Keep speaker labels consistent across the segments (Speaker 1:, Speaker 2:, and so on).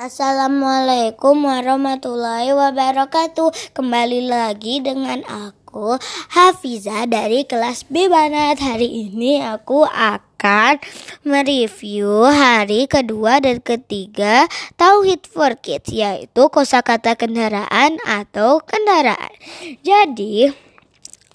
Speaker 1: Assalamualaikum warahmatullahi wabarakatuh. Kembali lagi dengan aku Hafiza dari kelas B Banat. Hari ini aku akan mereview hari kedua dan ketiga Tauhid for Kids yaitu kosakata kendaraan atau kendaraan. Jadi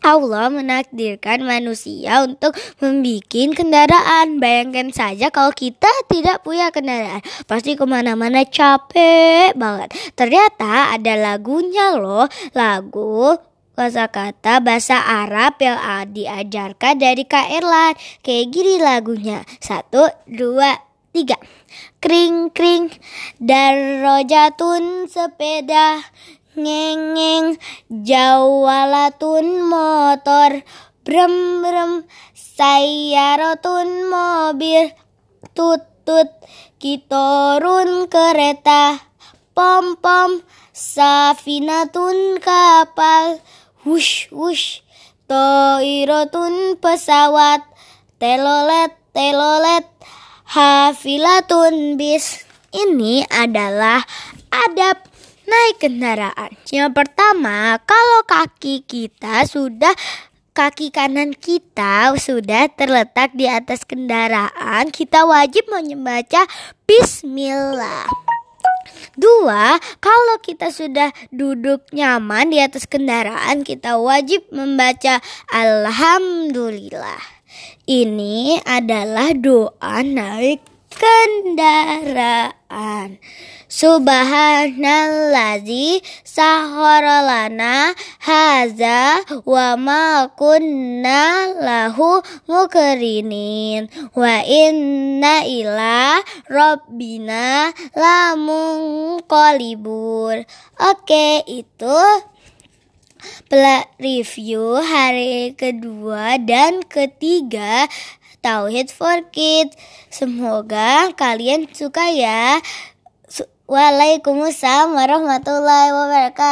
Speaker 1: Allah menakdirkan manusia untuk membuat kendaraan. Bayangkan saja kalau kita tidak punya kendaraan, pasti ke mana-mana capek banget. Ternyata ada lagunya loh, lagu kata bahasa Arab yang diajarkan dari Kak Erlan. Kayak gini lagunya. Satu, dua, tiga. Kring kring darojatun sepeda ngeng jawalatun motor. Brem brem sayaratun mobil. Tut tut kitorun kereta. Pom pom safinatun kapal. Wush wush toirotun pesawat. Telolet telolet hafilatun bis. Ini adalah adab naik kendaraan. Yang pertama, kalau kaki kita sudah kaki kanan kita sudah terletak di atas kendaraan, kita wajib membaca bismillah. Dua, kalau kita sudah duduk nyaman di atas kendaraan, kita wajib membaca alhamdulillah. Ini adalah doa naik kendaraan. Subhanallazi sahorolana haza wa ma kunna lahu mukrinin wa inna ila rabbina lamun kolibur. Oke, itu review hari kedua dan ketiga Tauhid for Kids. Semoga kalian suka ya. Waalaikumsalam warahmatullahi wabarakatuh.